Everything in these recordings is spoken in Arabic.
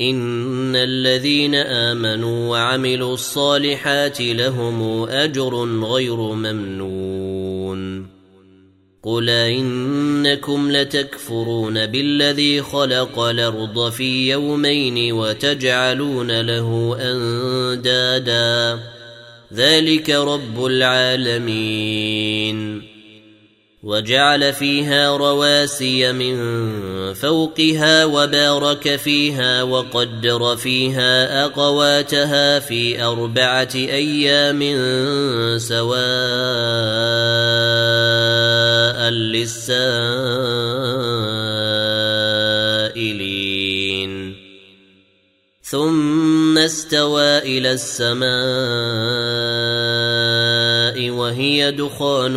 ان الذين امنوا وعملوا الصالحات لهم اجر غير ممنون قل انكم لتكفرون بالذي خلق الأرض في يومين وتجعلون له اندادا ذلك رب العالمين وجعل فيها رواسي من فوقها وبارك فيها وقدر فيها أقواتها في أربعة أيام سواء للسائلين. ثم استوى إلى السماء وهي دخان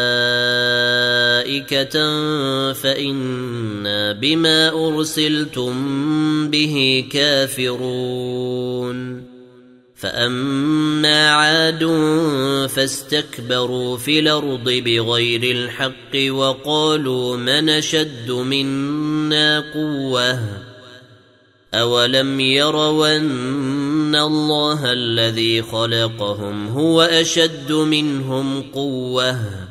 ملائكة فإنا بما أرسلتم به كافرون. فأما عاد فاستكبروا في الأرض بغير الحق وقالوا من أشد منا قوة. أولم يروا أن الله الذي خلقهم هو أشد منهم قوة.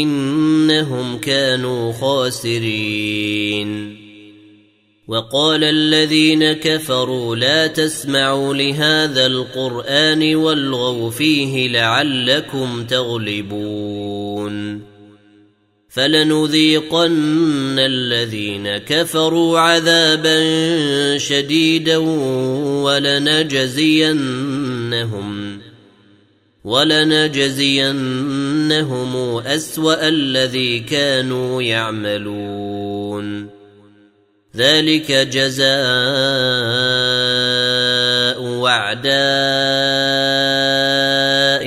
إنهم كانوا خاسرين. وقال الذين كفروا لا تسمعوا لهذا القرآن والغوا فيه لعلكم تغلبون. فلنذيقن الذين كفروا عذابا شديدا ولنجزينهم. ولنجزينهم أسوأ الذي كانوا يعملون. ذلك جزاء وعداء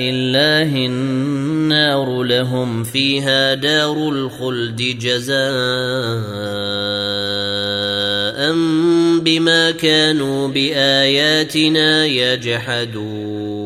الله النار لهم فيها دار الخلد جزاء بما كانوا بآياتنا يجحدون.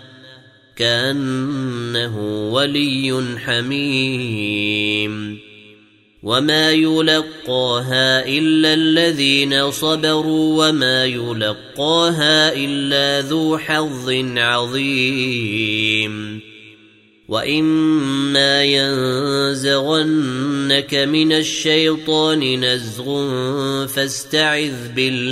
كأنه ولي حميم. وما يلقاها إلا الذين صبروا وما يلقاها إلا ذو حظ عظيم. وإما ينزغنك من الشيطان نزغ فاستعذ بالله.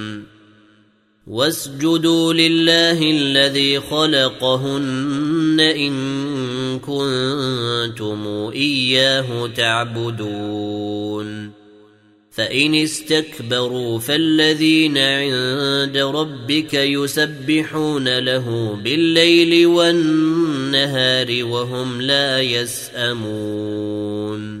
واسجدوا لله الذي خلقهن إن كنتم إياه تعبدون. فإن استكبروا فالذين عند ربك يسبحون له بالليل والنهار وهم لا يسأمون.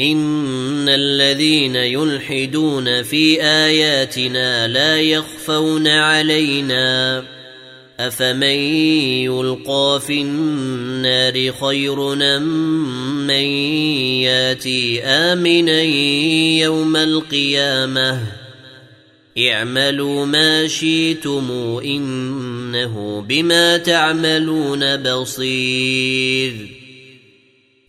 ان الذين يلحدون في اياتنا لا يخفون علينا افمن يلقى في النار خير من ياتي امنا يوم القيامه اعملوا ما شئتم انه بما تعملون بصير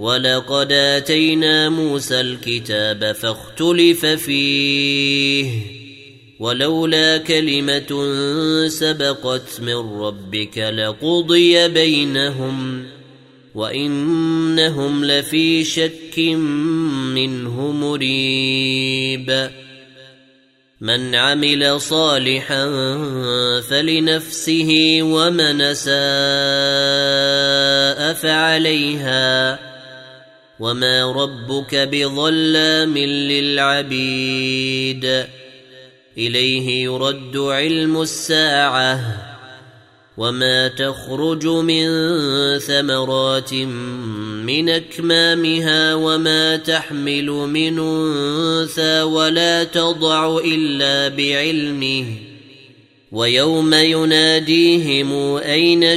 ولقد اتينا موسى الكتاب فاختلف فيه ولولا كلمه سبقت من ربك لقضي بينهم وانهم لفي شك منه مريب من عمل صالحا فلنفسه ومن ساء فعليها وما ربك بظلام للعبيد اليه يرد علم الساعة وما تخرج من ثمرات من اكمامها وما تحمل من انثى ولا تضع الا بعلمه ويوم يناديهم اين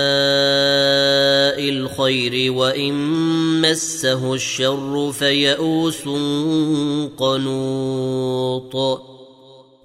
الخير وإن مسه الشر فيئوس قنوط